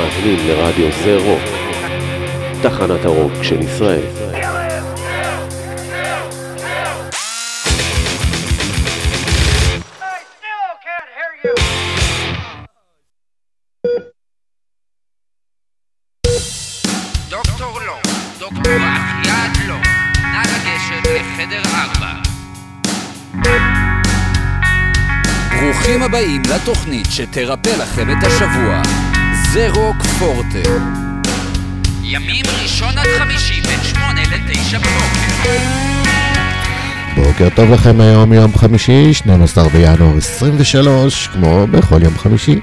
מאזינים לרדיו זה רוק, תחנת הרוק של ישראל. לא, לא, הבאים לתוכנית שתרפא לכם את השבוע. זה רוק פורטה. ימים ראשון עד חמישי בין שמונה לתשע בבוקר. בוקר טוב לכם היום יום חמישי, 12 בינואר 23, כמו בכל יום חמישי.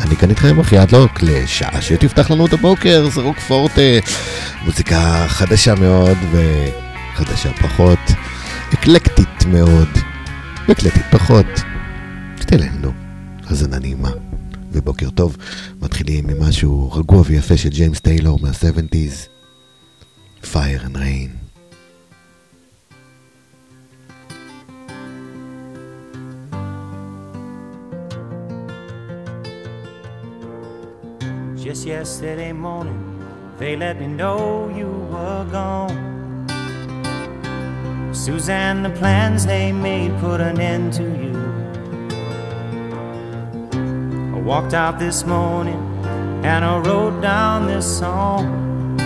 אני כאן איתכם אחי אדלוק לשעה שתפתח לנו את הבוקר, זה רוק פורטה, מוזיקה חדשה מאוד וחדשה פחות, אקלקטית מאוד, ואקלקטית פחות. שתהנו, האזנה נעימה. ובוקר טוב, מתחילים עם משהו רגוע ויפה של ג'יימס טיילור מה-70's, Fire and Rain. Just yesterday morning, they let me know you were gone. Suzanne, the plans they made put an end to you. Walked out this morning and I wrote down this song.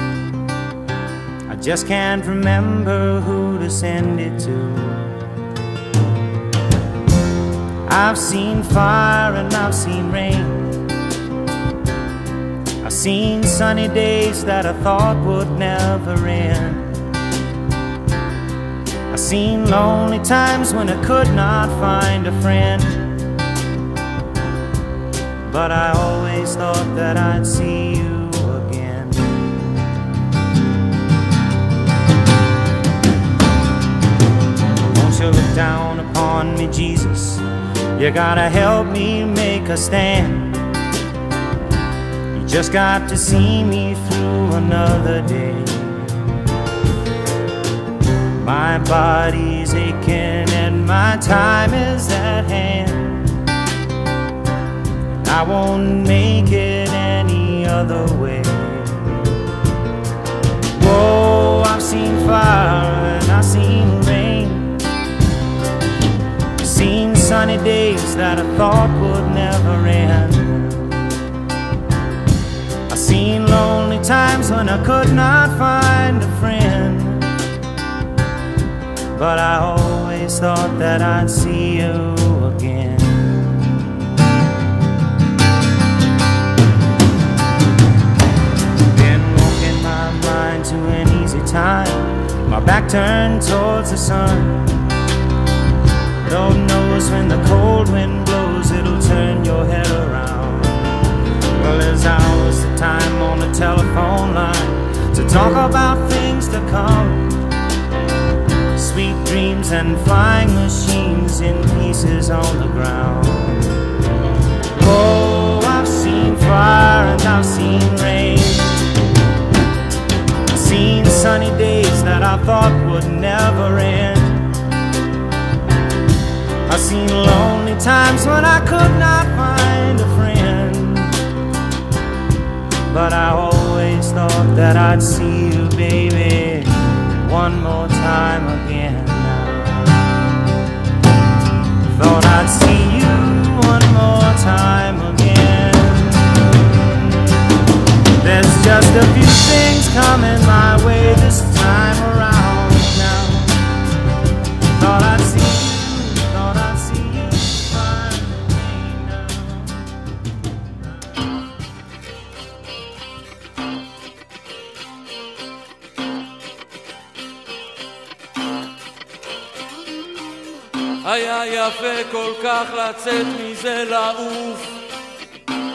I just can't remember who to send it to. I've seen fire and I've seen rain. I've seen sunny days that I thought would never end. I've seen lonely times when I could not find a friend. But I always thought that I'd see you again. Won't you look down upon me, Jesus? You gotta help me make a stand. You just got to see me through another day. My body's aching and my time is at hand. I won't make it any other way. Whoa, I've seen fire and I've seen rain. Seen sunny days that I thought would never end. I've seen lonely times when I could not find a friend. But I always thought that I'd see you again. Time. My back turned towards the sun. Lord knows when the cold wind blows, it'll turn your head around. Well, there's hours of time on the telephone line to talk about things to come. Sweet dreams and flying machines in pieces on the ground. Oh, I've seen fire and I've seen rain. Seen sunny days that I thought would never end. I've seen lonely times when I could not find a friend. But I always thought that I'd see you, baby, one more time again. Thought I'd see you one more time again. just a few things coming my way this time around now. Thought I'd see you, thought I'd see you finally now. היה יפה כל כך לצאת מזה לעוף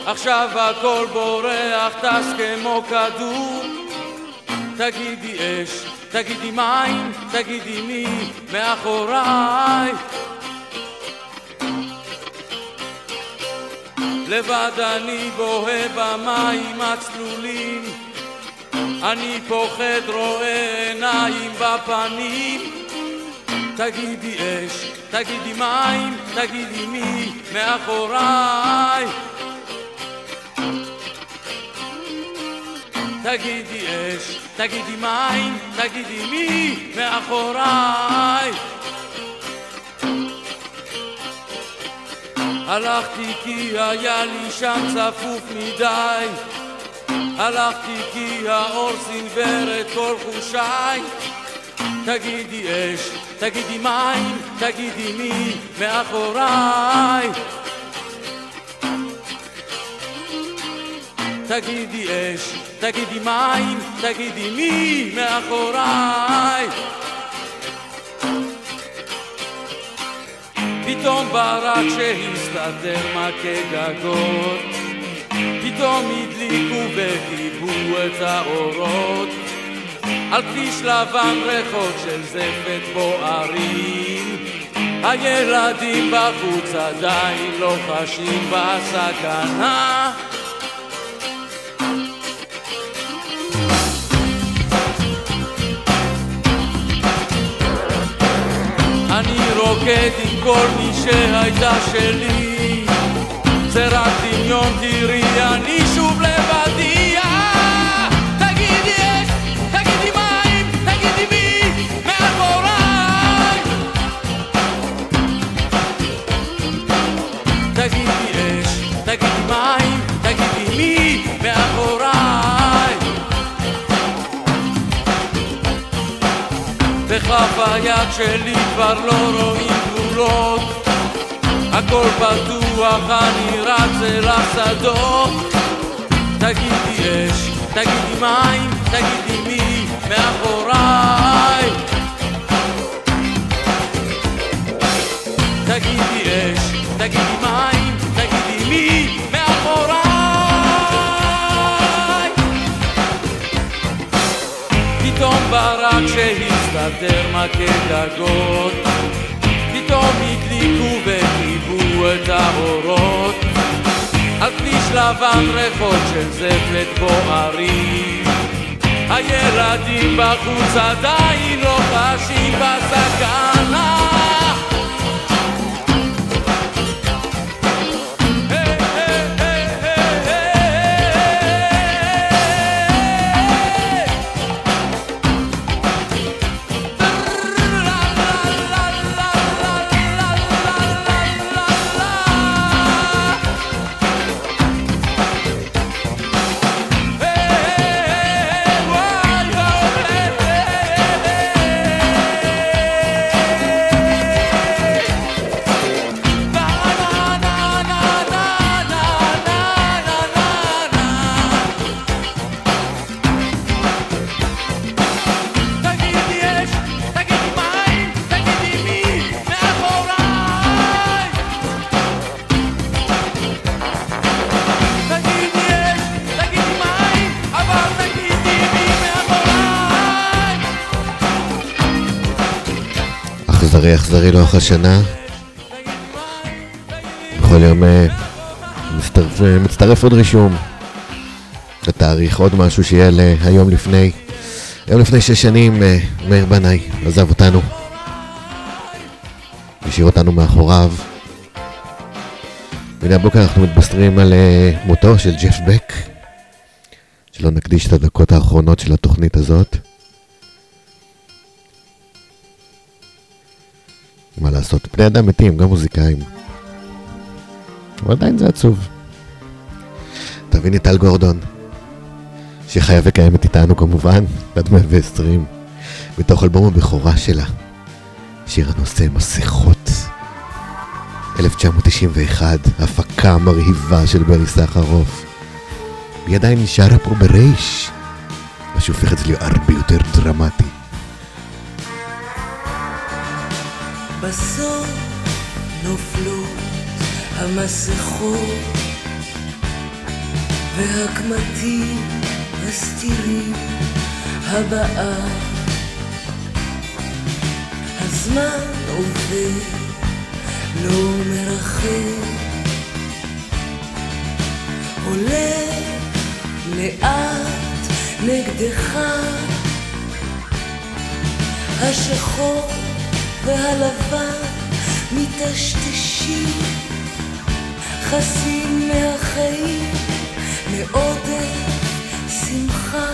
עכשיו הכל בורח, טס כמו כדור. תגידי אש, תגידי מים, תגידי מי מאחוריי. לבד אני בוהה במים הצלולים. אני פוחד רואה עיניים בפנים. תגידי אש, תגידי מים, תגידי מי מאחוריי תגידי אש, תגידי מים, תגידי מי מאחוריי. הלכתי כי היה לי שם צפוף מדי. הלכתי כי האור סינוור את כל חושיי. תגידי אש, תגידי מים, תגידי מי מאחוריי תגידי אש, תגידי מים, תגידי מי מאחוריי? פתאום ברק שהסתתר מכה גגות פתאום הדליקו וכיבו את האורות. על כביש לבן ריחות של זפת בוערים הילדים בחוץ עדיין לא חשים בסכנה רוקד עם כל מי שהייתה שלי. זה רק דמיון תראי אני שוב לבדי בכף היד שלי כבר לא רואים גבולות. הכל פתוח, אני רץ אל השדות. תגידי אש, תגידי מים, תגידי מי מאחוריי. תגידי אש, תגידי מים, תגידי מי מאחוריי. פתאום ברק שהסתתר מכה גגות פתאום הדליקו וכיבו את האורות. על כביש לבן ריחות של זפת בוערים. הילדים בחוץ עדיין לא חשים בסכנה אכזרי לאורך השנה. בכל יום אה, מצטרף, אה, מצטרף עוד רישום. לתאריך עוד משהו שיהיה להיום לפני. היום לפני שש שנים אה, מאיר בנאי עזב אותנו. השאיר אותנו מאחוריו. והנה הבוקר אנחנו מתבשרים על מותו של ג'ף בק. שלא נקדיש את הדקות האחרונות של התוכנית הזאת. לעשות, בני אדם מתים, גם מוזיקאים. אבל עדיין זה עצוב. תביני טל גורדון, שחיה וקיימת איתנו כמובן, בת 120, בתוך אלבום הבכורה שלה, שיר הנושא מסכות. 1991, הפקה מרהיבה של ברי סחרוף. והיא עדיין נשארה פה ברייש, מה שהופך את זה להרבה יותר דרמטי. בסוף נופלות המסכות והקמטים מסתירים הבאה. הזמן עובר לא מרחם. עולה לאט נגדך. השחור והלבן מטשטשים חסים מהחיים מעודף שמחה.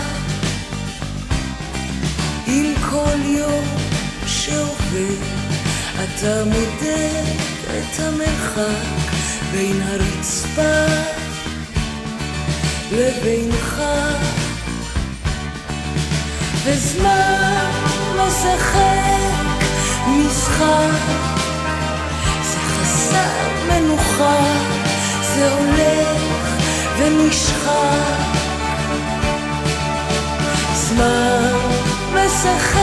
עם כל יום שעובר אתה מודד את המרחק בין הרצפה לבינך. וזמן משחק משחק זה חסר מנוחה זה הולך ונשחק. זמן משחק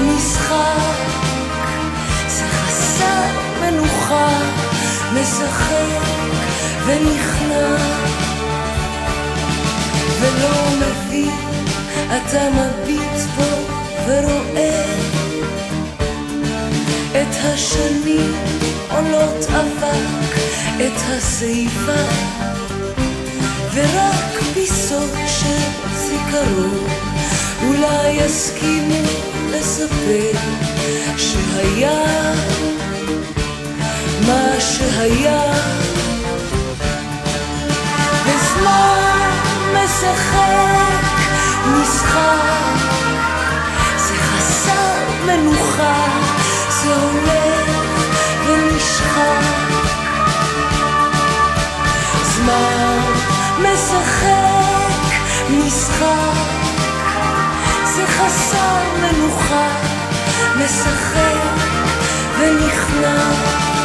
משחק. זה חסר מנוחה משחק ונכנע. ולא מבין אתה מביט בו ורואה השנים עולות אבק את השיבה ורק פיסות של זיכרון אולי יסכימו לספר שהיה מה שהיה. וזמן משחק משחק זה חסר מנוחה זה הולך ונשחק זמן משחק משחק. זה חסר מנוחה משחק ונכנע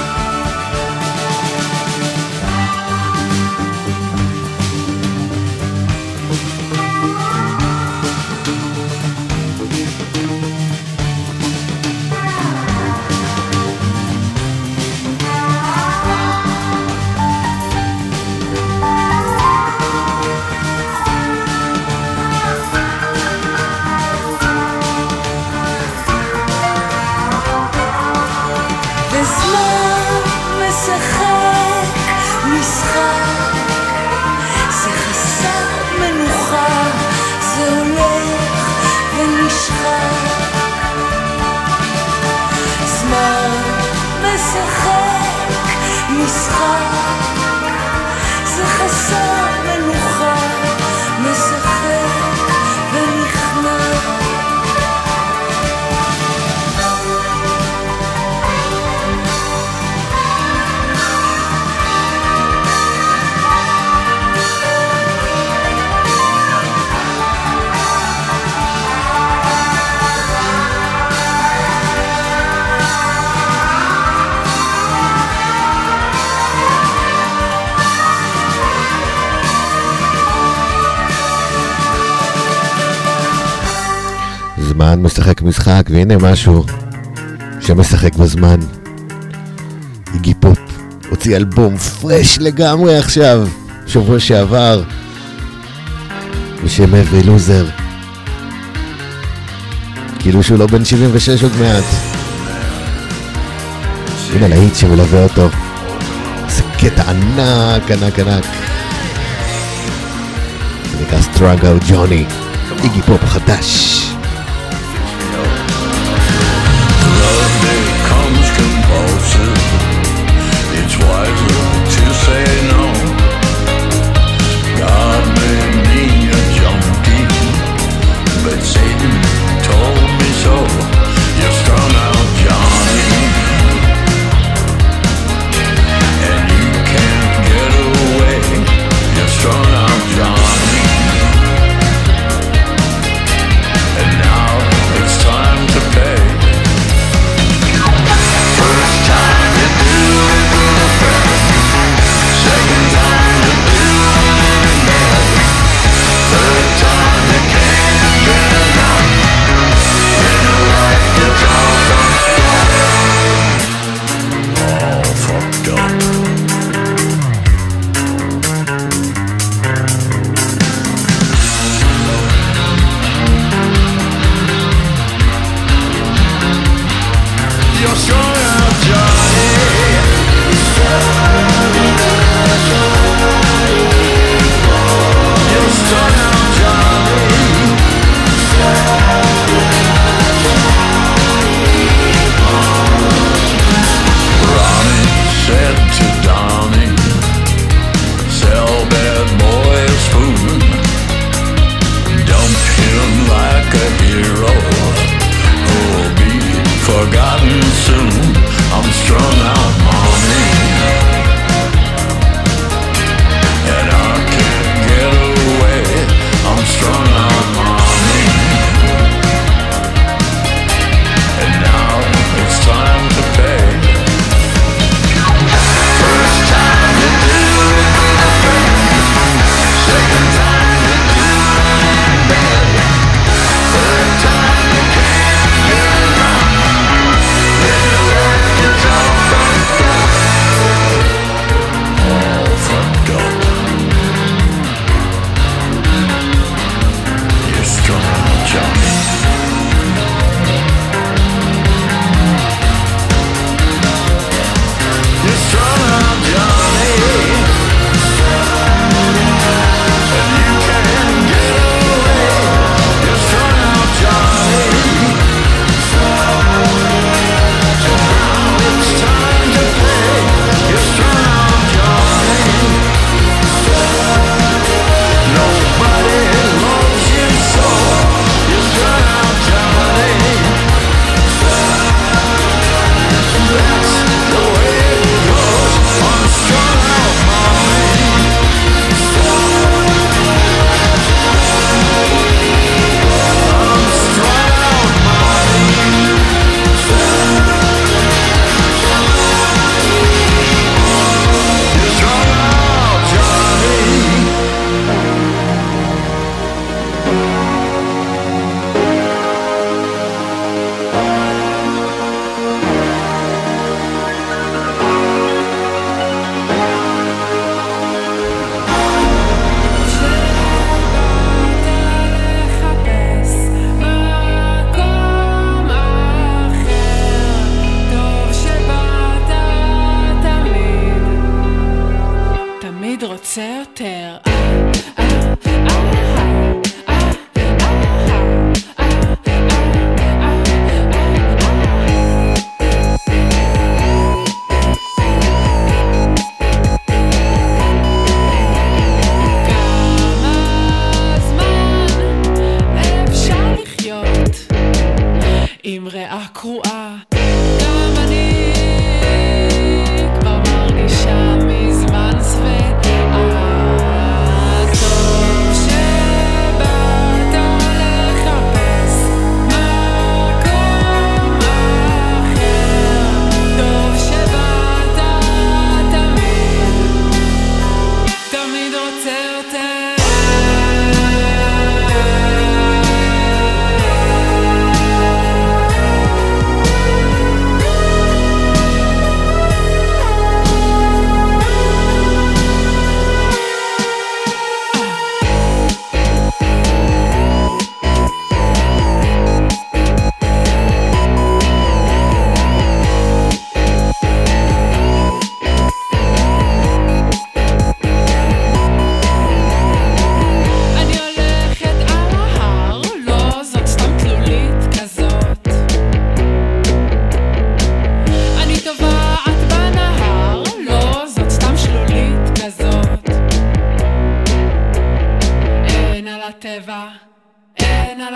משחק זמן משחק משחק, והנה משהו שמשחק בזמן. איגי פופ הוציא אלבום פרש לגמרי עכשיו, שבוע שעבר, בשם אברי לוזר. כאילו שהוא לא בן 76 עוד מעט. הנה להיט שמלווה אותו. זה קטע ענק, ענק, ענק. זה נקרא סטראגל ג'וני. איגי פופ חדש.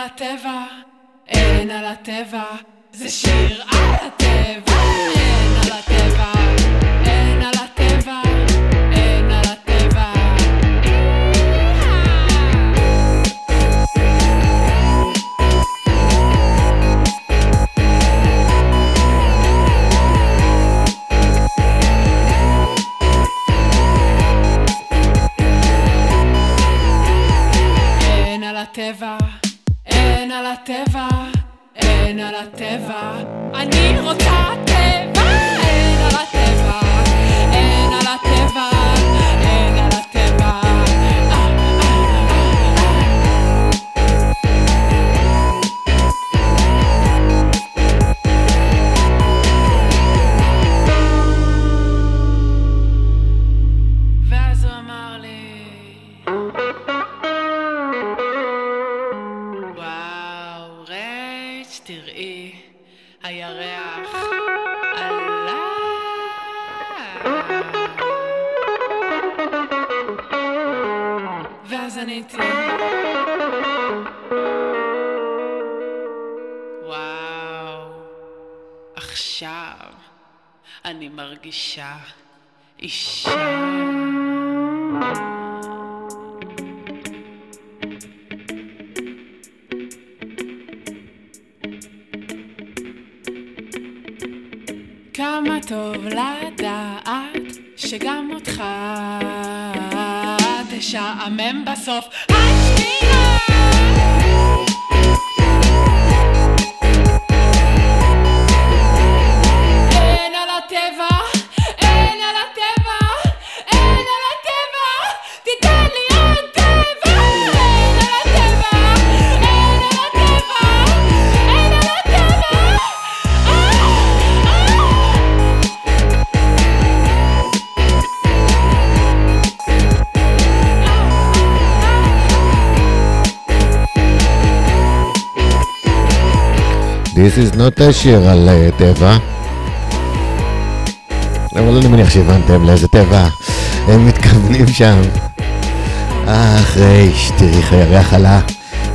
הטבע, אין על הטבע, זה שיר על הטבע, אין על הטבע, אין על הטבע, על הטבע. על הטבע על הטבע, אין על הטבע. אני רוצה... עכשיו אני מרגישה אישה. כמה טוב לדעת שגם אותך תשעמם בסוף השנייה This is not a שיר על אה, טבע. אבל אני מניח שהבנתם לאיזה טבע הם מתכוונים שם. אחרי שתראי איך הירח עלה,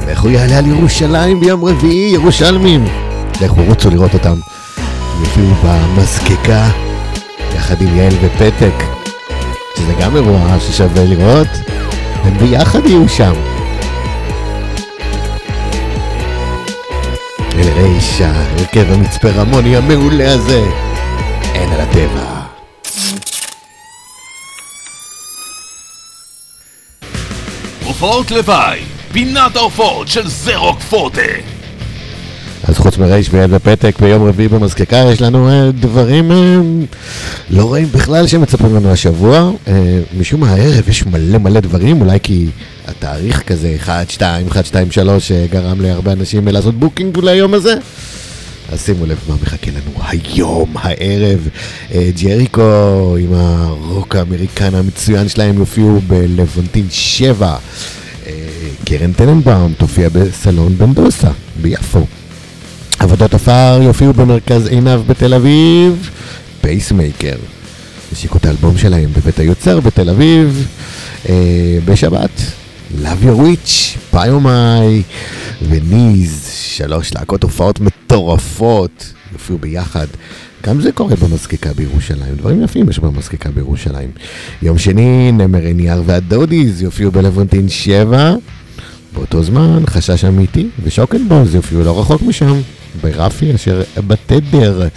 ואיך הוא יעלה על ירושלים ביום רביעי, ירושלמים. לכו רוצו לראות אותם. הם יופיעו במזקקה, יחד עם יעל ופתק, שזה גם אירוע ששווה לראות. הם ביחד יהיו שם. רישה, הרכב המצפה רמוני המעולה הזה. אין על הטבע. הופעות לוואי, פינת ההופעות של זרוק פורטה. אז חוץ מרייש ויד ופתק ביום רביעי במזקקה יש לנו אה, דברים אה, לא רואים בכלל שמצפים לנו השבוע. אה, משום מה הערב יש מלא מלא דברים, אולי כי התאריך כזה 1, 2, 1, 2, 3 אה, גרם להרבה אנשים לעשות booking ליום הזה. אז שימו לב מה מחכה לנו היום, הערב. אה, ג'ריקו עם הרוק האמריקן המצוין שלהם יופיעו בלוונטין 7. אה, קרן טננבאום תופיע בסלון בנדוסה ביפו. עבודות עפר יופיעו במרכז עינב בתל אביב. פייסמייקר. השיקו את האלבום שלהם בבית היוצר בתל אביב. אה, בשבת. Love Your Witch, ביומאי וניז, שלוש להקות הופעות מטורפות, יופיעו ביחד. גם זה קורה במזקקה בירושלים, דברים יפים יש במזקקה בירושלים. יום שני, נמר עניאר והדודיז יופיעו בלוונטין 7. באותו זמן, חשש אמיתי ושוקנבוז יופיעו לא רחוק משם, ברפי אשר בתדר.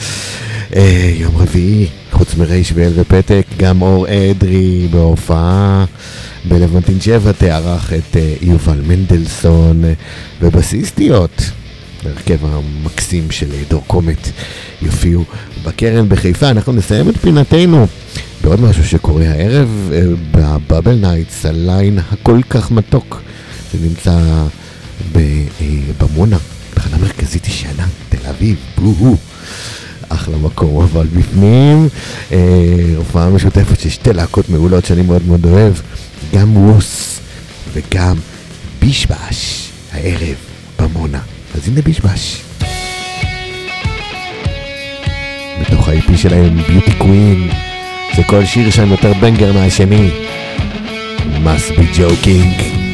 אה, יום רביעי, חוץ מרייש ואל ופתק, גם אור אדרי בהופעה. בלוונטין 7 תארח את אה, יובל מנדלסון אה, ובסיסטיות. ההרכב המקסים של אה, דור קומט יופיעו בקרן בחיפה. אנחנו נסיים את פינתנו בעוד משהו שקורה הערב בבאבל נייטס, הליין הכל כך מתוק שנמצא במונה, תחנה מרכזית ישנה, תל אביב, בוהו. אחלה מקום, אבל בפנים אה, הופעה משותפת של שתי להקות מעולות שאני מאוד מאוד אוהב, גם ווס וגם בישבש, הערב במונה. אז הנה בישבש. בתוך ה-IP שלהם, ביוטי קווין, זה כל שיר שם יותר בנגר מהשני. must be joking.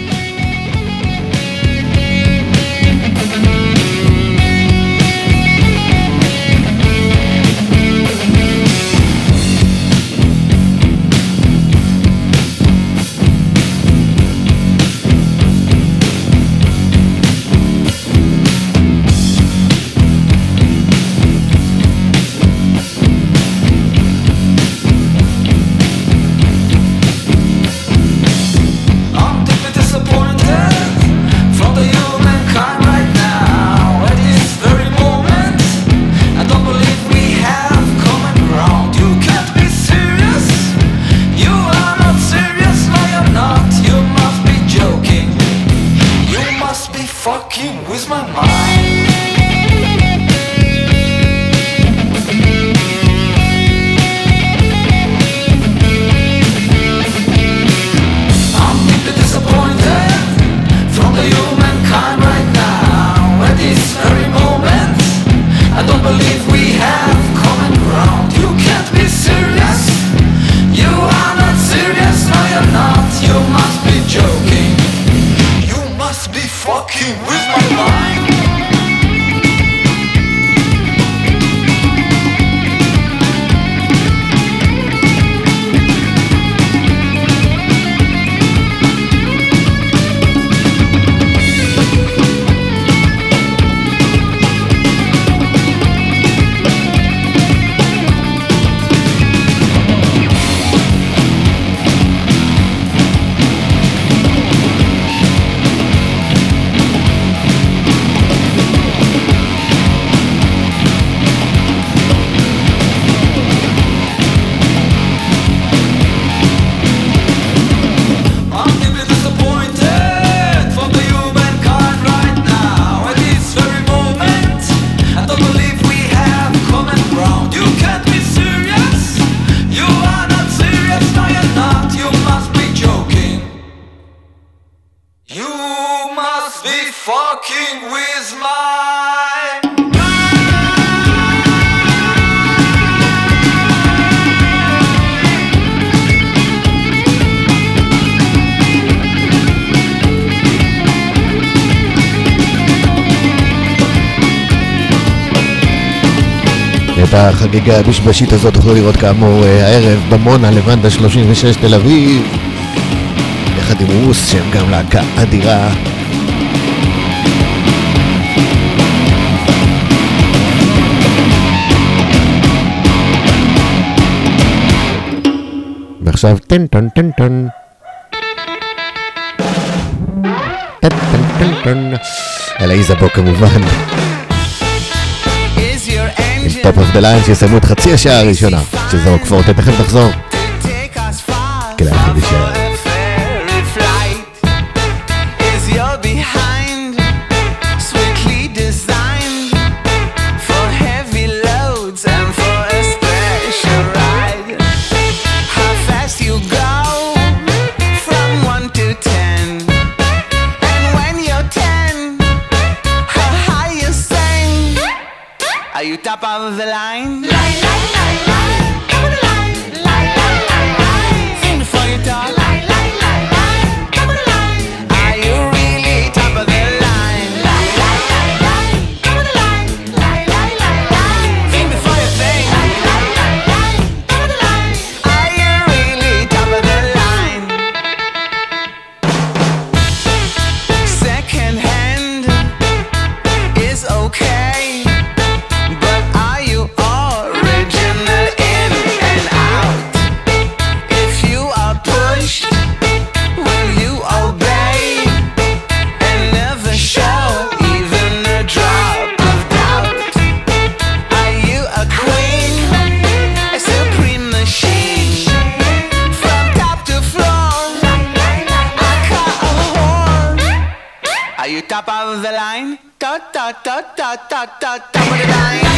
את החגיגה הבשבשית הזאת תוכלו לראות כאמור אה, הערב במונה לבנדה 36 תל אביב. יחד עם רוס שהם גם להקה אדירה. ועכשיו טן טן טן טן. טן טן טן טן. על האיזבו כמובן. סטופ אוף דה ליין שיסיימו את חצי השעה הראשונה, שזו כבר תכף תחזור. כדאי לך להישאר. da da da da da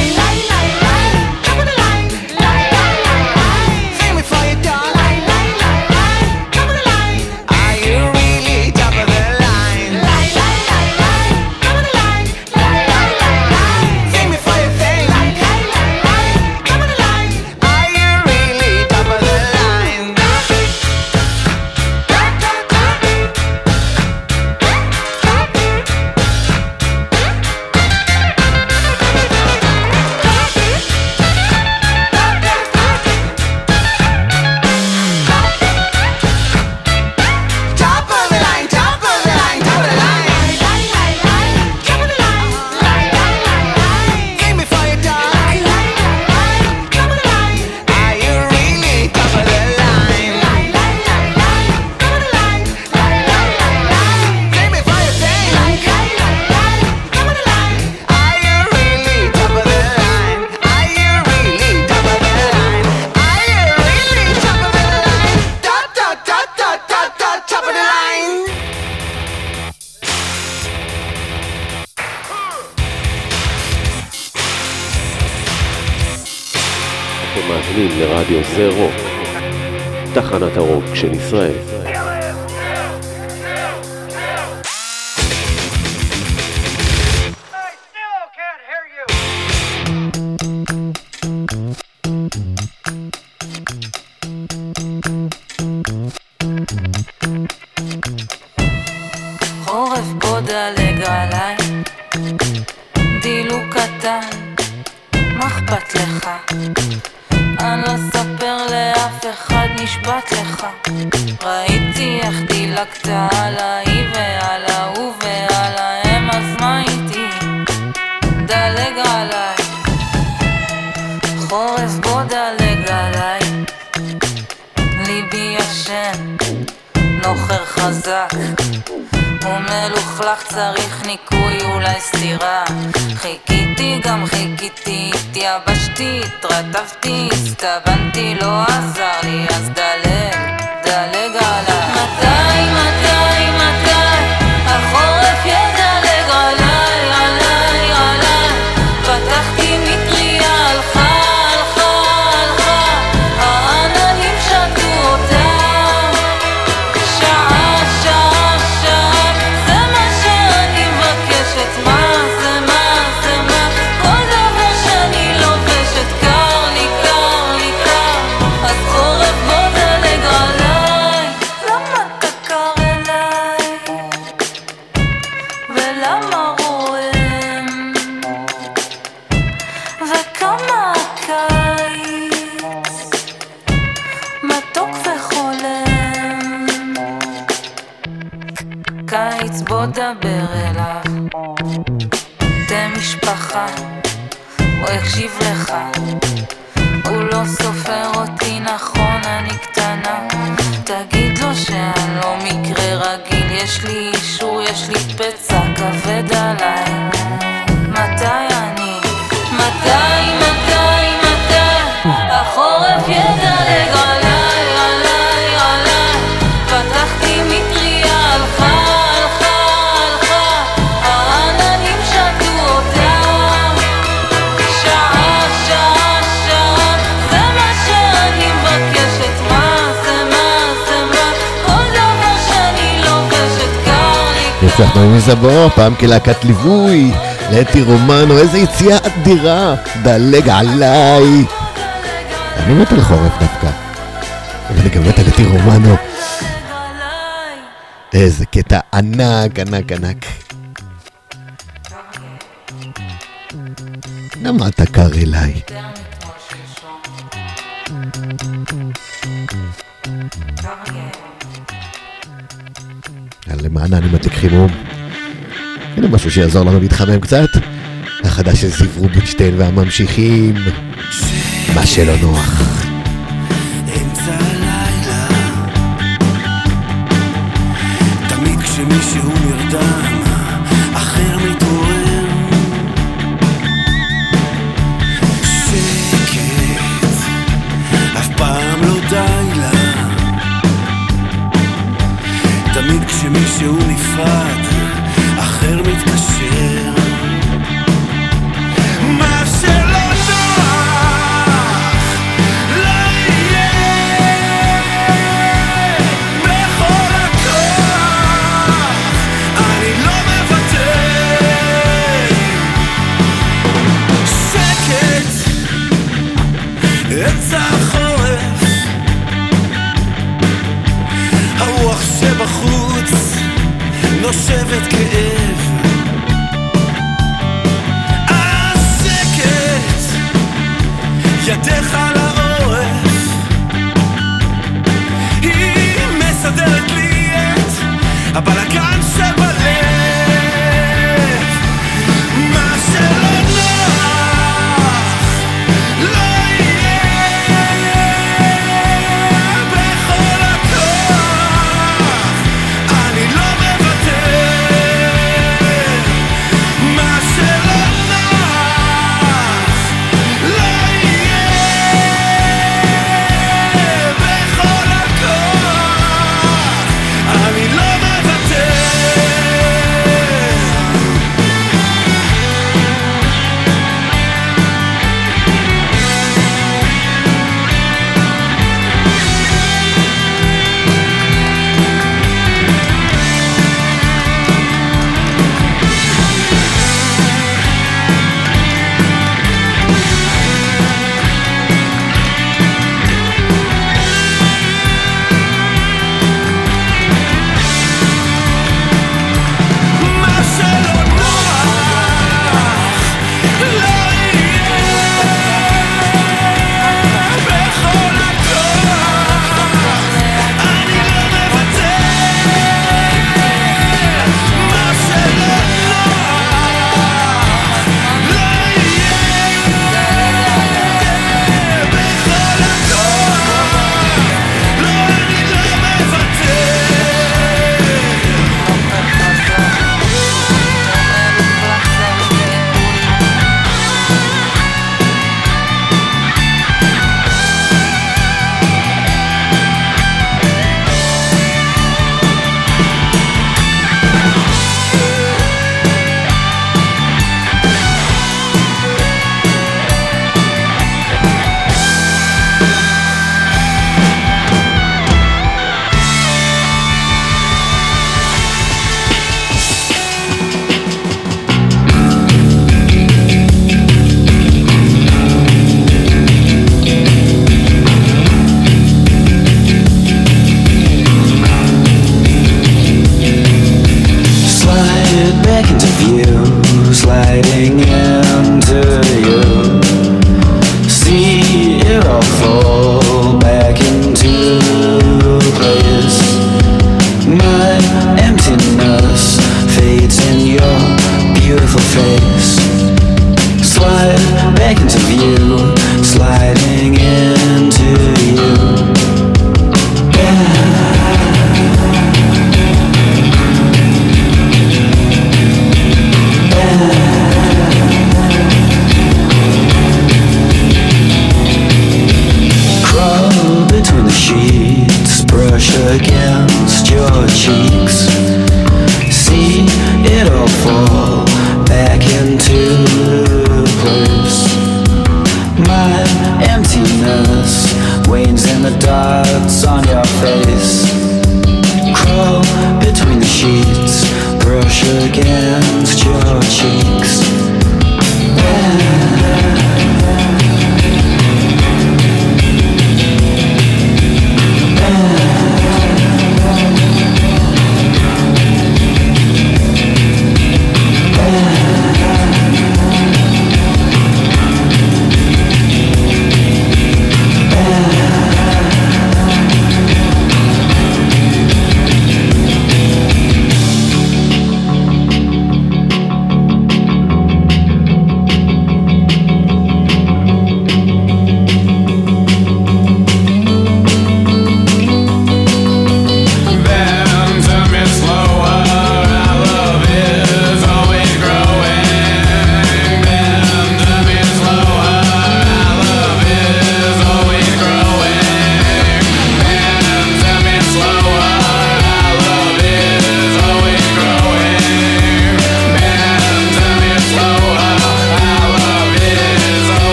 אישור, יש לי פצע כבד עליי. הצלחנו עם איזבור, פעם כלהקת ליווי, לאתי רומנו, איזה יציאה אדירה, דלג עליי. אני מת על חורף דווקא. ואני גם מת על אתי רומנו. איזה קטע ענק, ענק, ענק. למה אתה קר אליי? למען אני מדליק חימום. הנה משהו שיעזור לנו להתחמם קצת. החדש של זיו רובינשטיין והממשיכים. מה שלא נוח. אמצע החורף. הרוח שבחוץ נושבת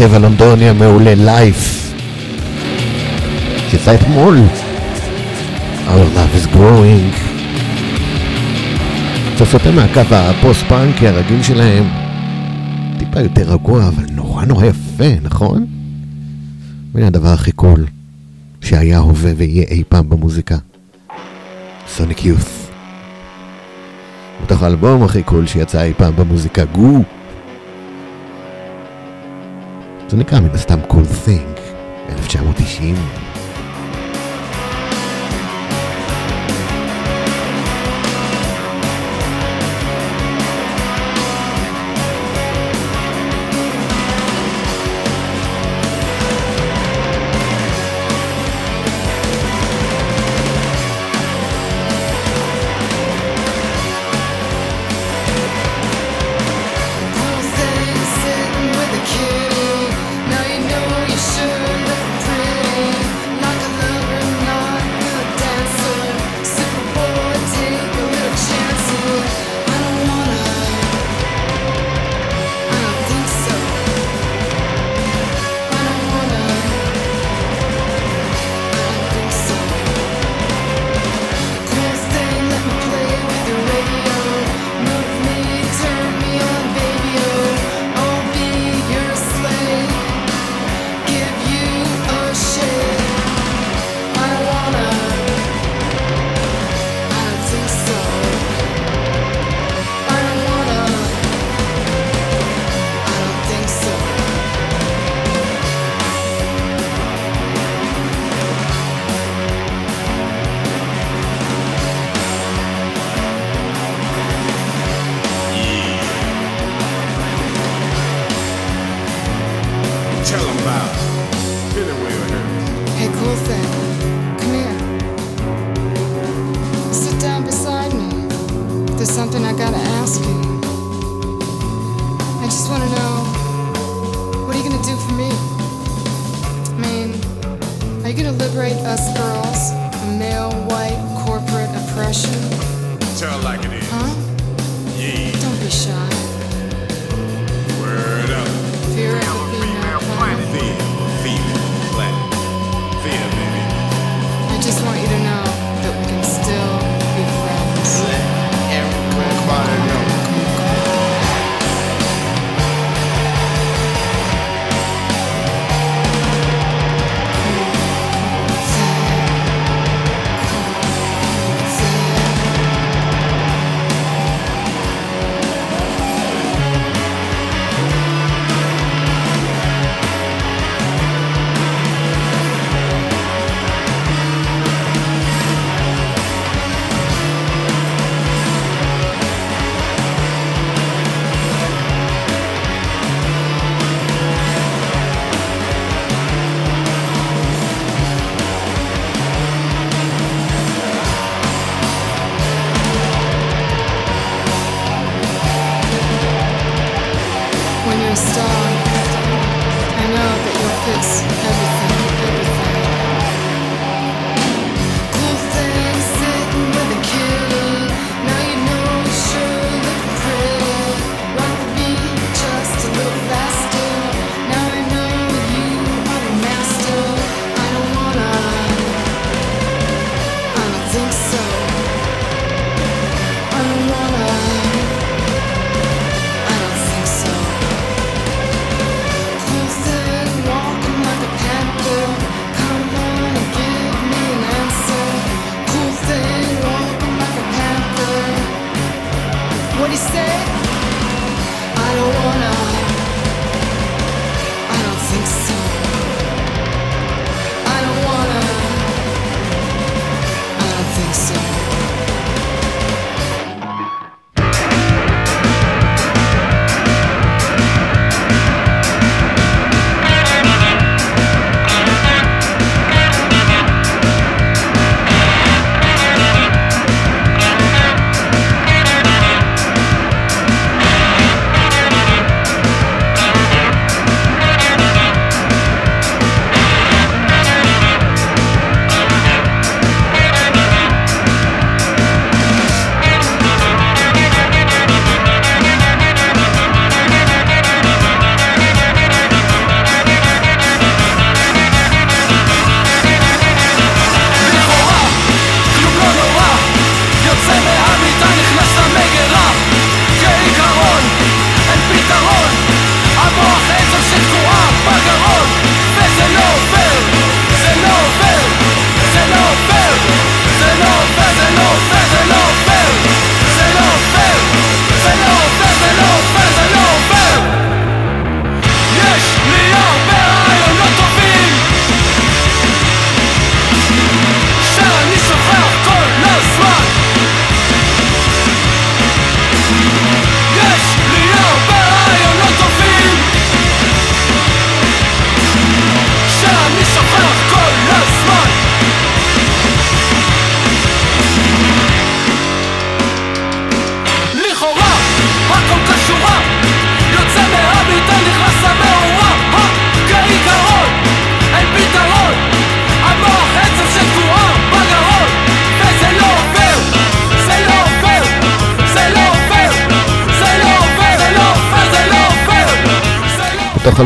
ההרכב הלונדוני המעולה LIFE. שיצא אתמול. Our Love is Growing. סוטה מהקו הפוסט-פאנקי הרגיל שלהם טיפה יותר רגוע אבל נורא נורא יפה, נכון? והנה הדבר הכי cool שהיה, הווה ויהיה אי פעם במוזיקה. Sonic Youth מתוך האלבום הכי cool שיצא אי פעם במוזיקה, Goo זה נקרא מן הסתם cool thing, 1990.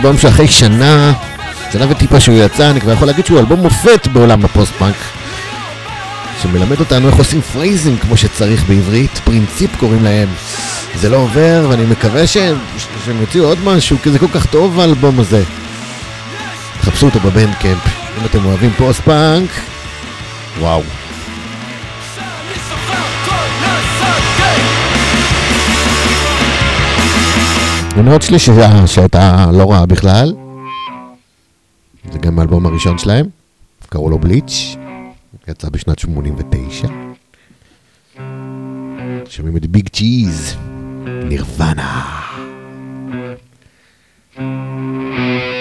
אלבום שאחרי שנה, שנה לא וטיפה שהוא יצא, אני כבר יכול להגיד שהוא אלבום מופת בעולם הפוסט-פאנק, שמלמד אותנו איך עושים phrasing כמו שצריך בעברית, פרינציפ קוראים להם. זה לא עובר, ואני מקווה שהם, שהם יוציאו עוד משהו, כי זה כל כך טוב האלבום הזה. חפשו אותו ב Bandcamp, אם אתם אוהבים פוסט-פאנק, וואו. המניות שלי שהייתה לא רעה בכלל. זה גם האלבום הראשון שלהם, קראו לו בליץ', יצא בשנת 89. שומעים את ביג צ'יז, נירוונה. thank you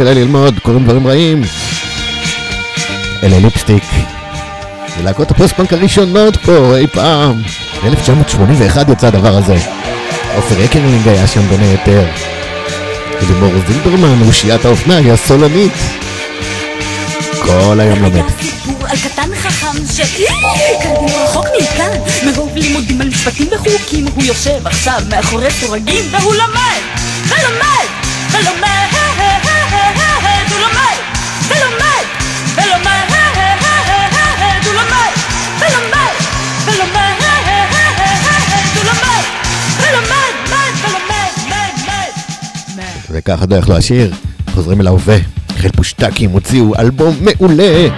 כדאי ללמוד, קוראים דברים רעים. אלה ליפסטיק. זה להקות הפוסט-פאנק הראשונות פה אי פעם. ב-1981 יצא הדבר הזה. עופר אקרלינג היה שם בין היתר. לימור זילברמן, אושיית האופנה, היא הסולנית. כל היום לומד. על קטן חכם ש... כאן רחוק מכאן מרוב לימודים על משפטים וחוקים הוא יושב עכשיו מאחורי סורגים והוא לומד ולומד ולומד וככה דרך לא השיר, חוזרים אל ההווה. חיל פושטקים הוציאו אלבום מעולה.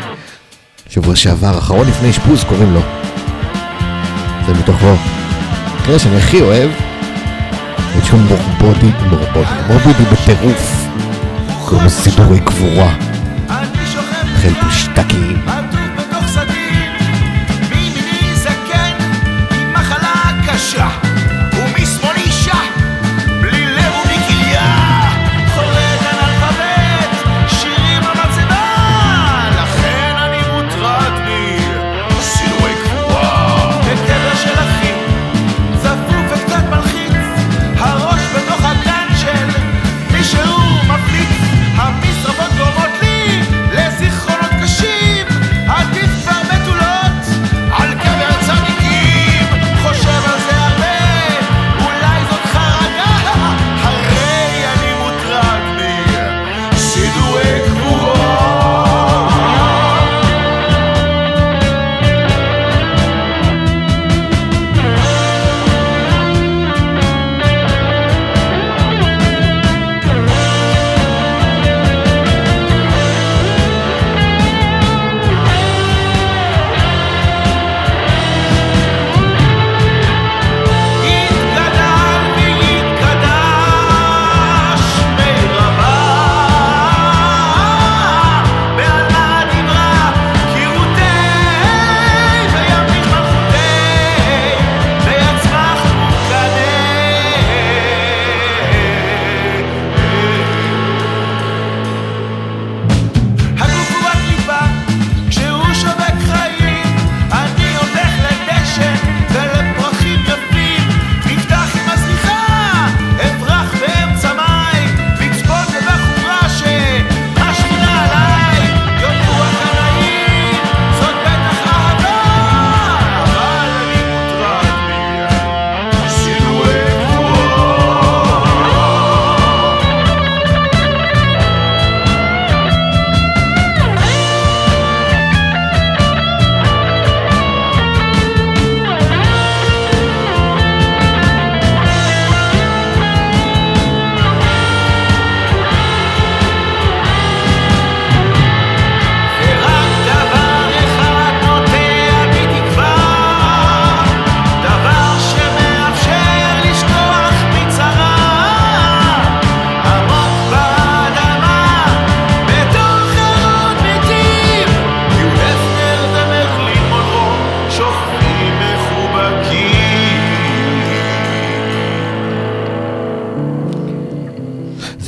שבוע שעבר, אחרון לפני אשפוז קוראים לו. זה מתוכו. תראה שאני הכי אוהב. יש שם מורבודי, מורבודי, מורבידי בטירוף. קוראים לו סידורי קבורה. חיל פושטקים.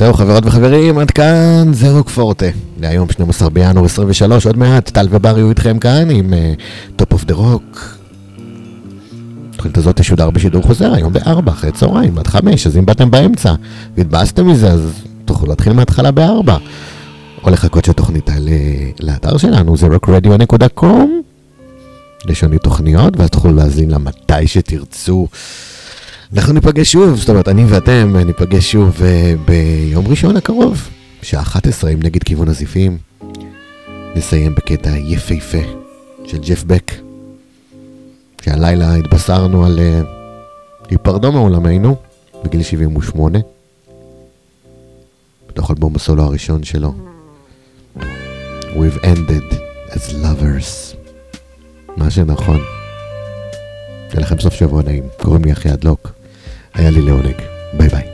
זהו חברות וחברים, עד כאן זה רוק פורטה. להיום 12 בינואר 23, עוד מעט טל ובר יהיו איתכם כאן עם Top of the Rock. התוכנית הזאת תשודר בשידור חוזר היום ב-4 אחרי צהריים עד 5, אז אם באתם באמצע והתבאסתם מזה, אז תוכלו להתחיל מההתחלה ב-4. או לחכות שהתוכנית תעלה לאתר שלנו, זה rockradio.com. לנו תוכניות, ואז תוכלו להאזין לה מתי שתרצו. אנחנו ניפגש שוב, זאת אומרת, אני ואתם ניפגש שוב אה, ביום ראשון הקרוב, בשעה 11 עם נגד כיוון הזיפים. נסיים בקטע יפהפה של ג'ף בק, שהלילה התבשרנו על אה, היפרדו מעולמנו בגיל 78, בתוך אלבום הסולו הראשון שלו. We've ended as lovers. מה שנכון. שיהיה לכם סוף שבוע נעים. קוראים לי אחי הדלוק. היה לי לעונג. ביי ביי.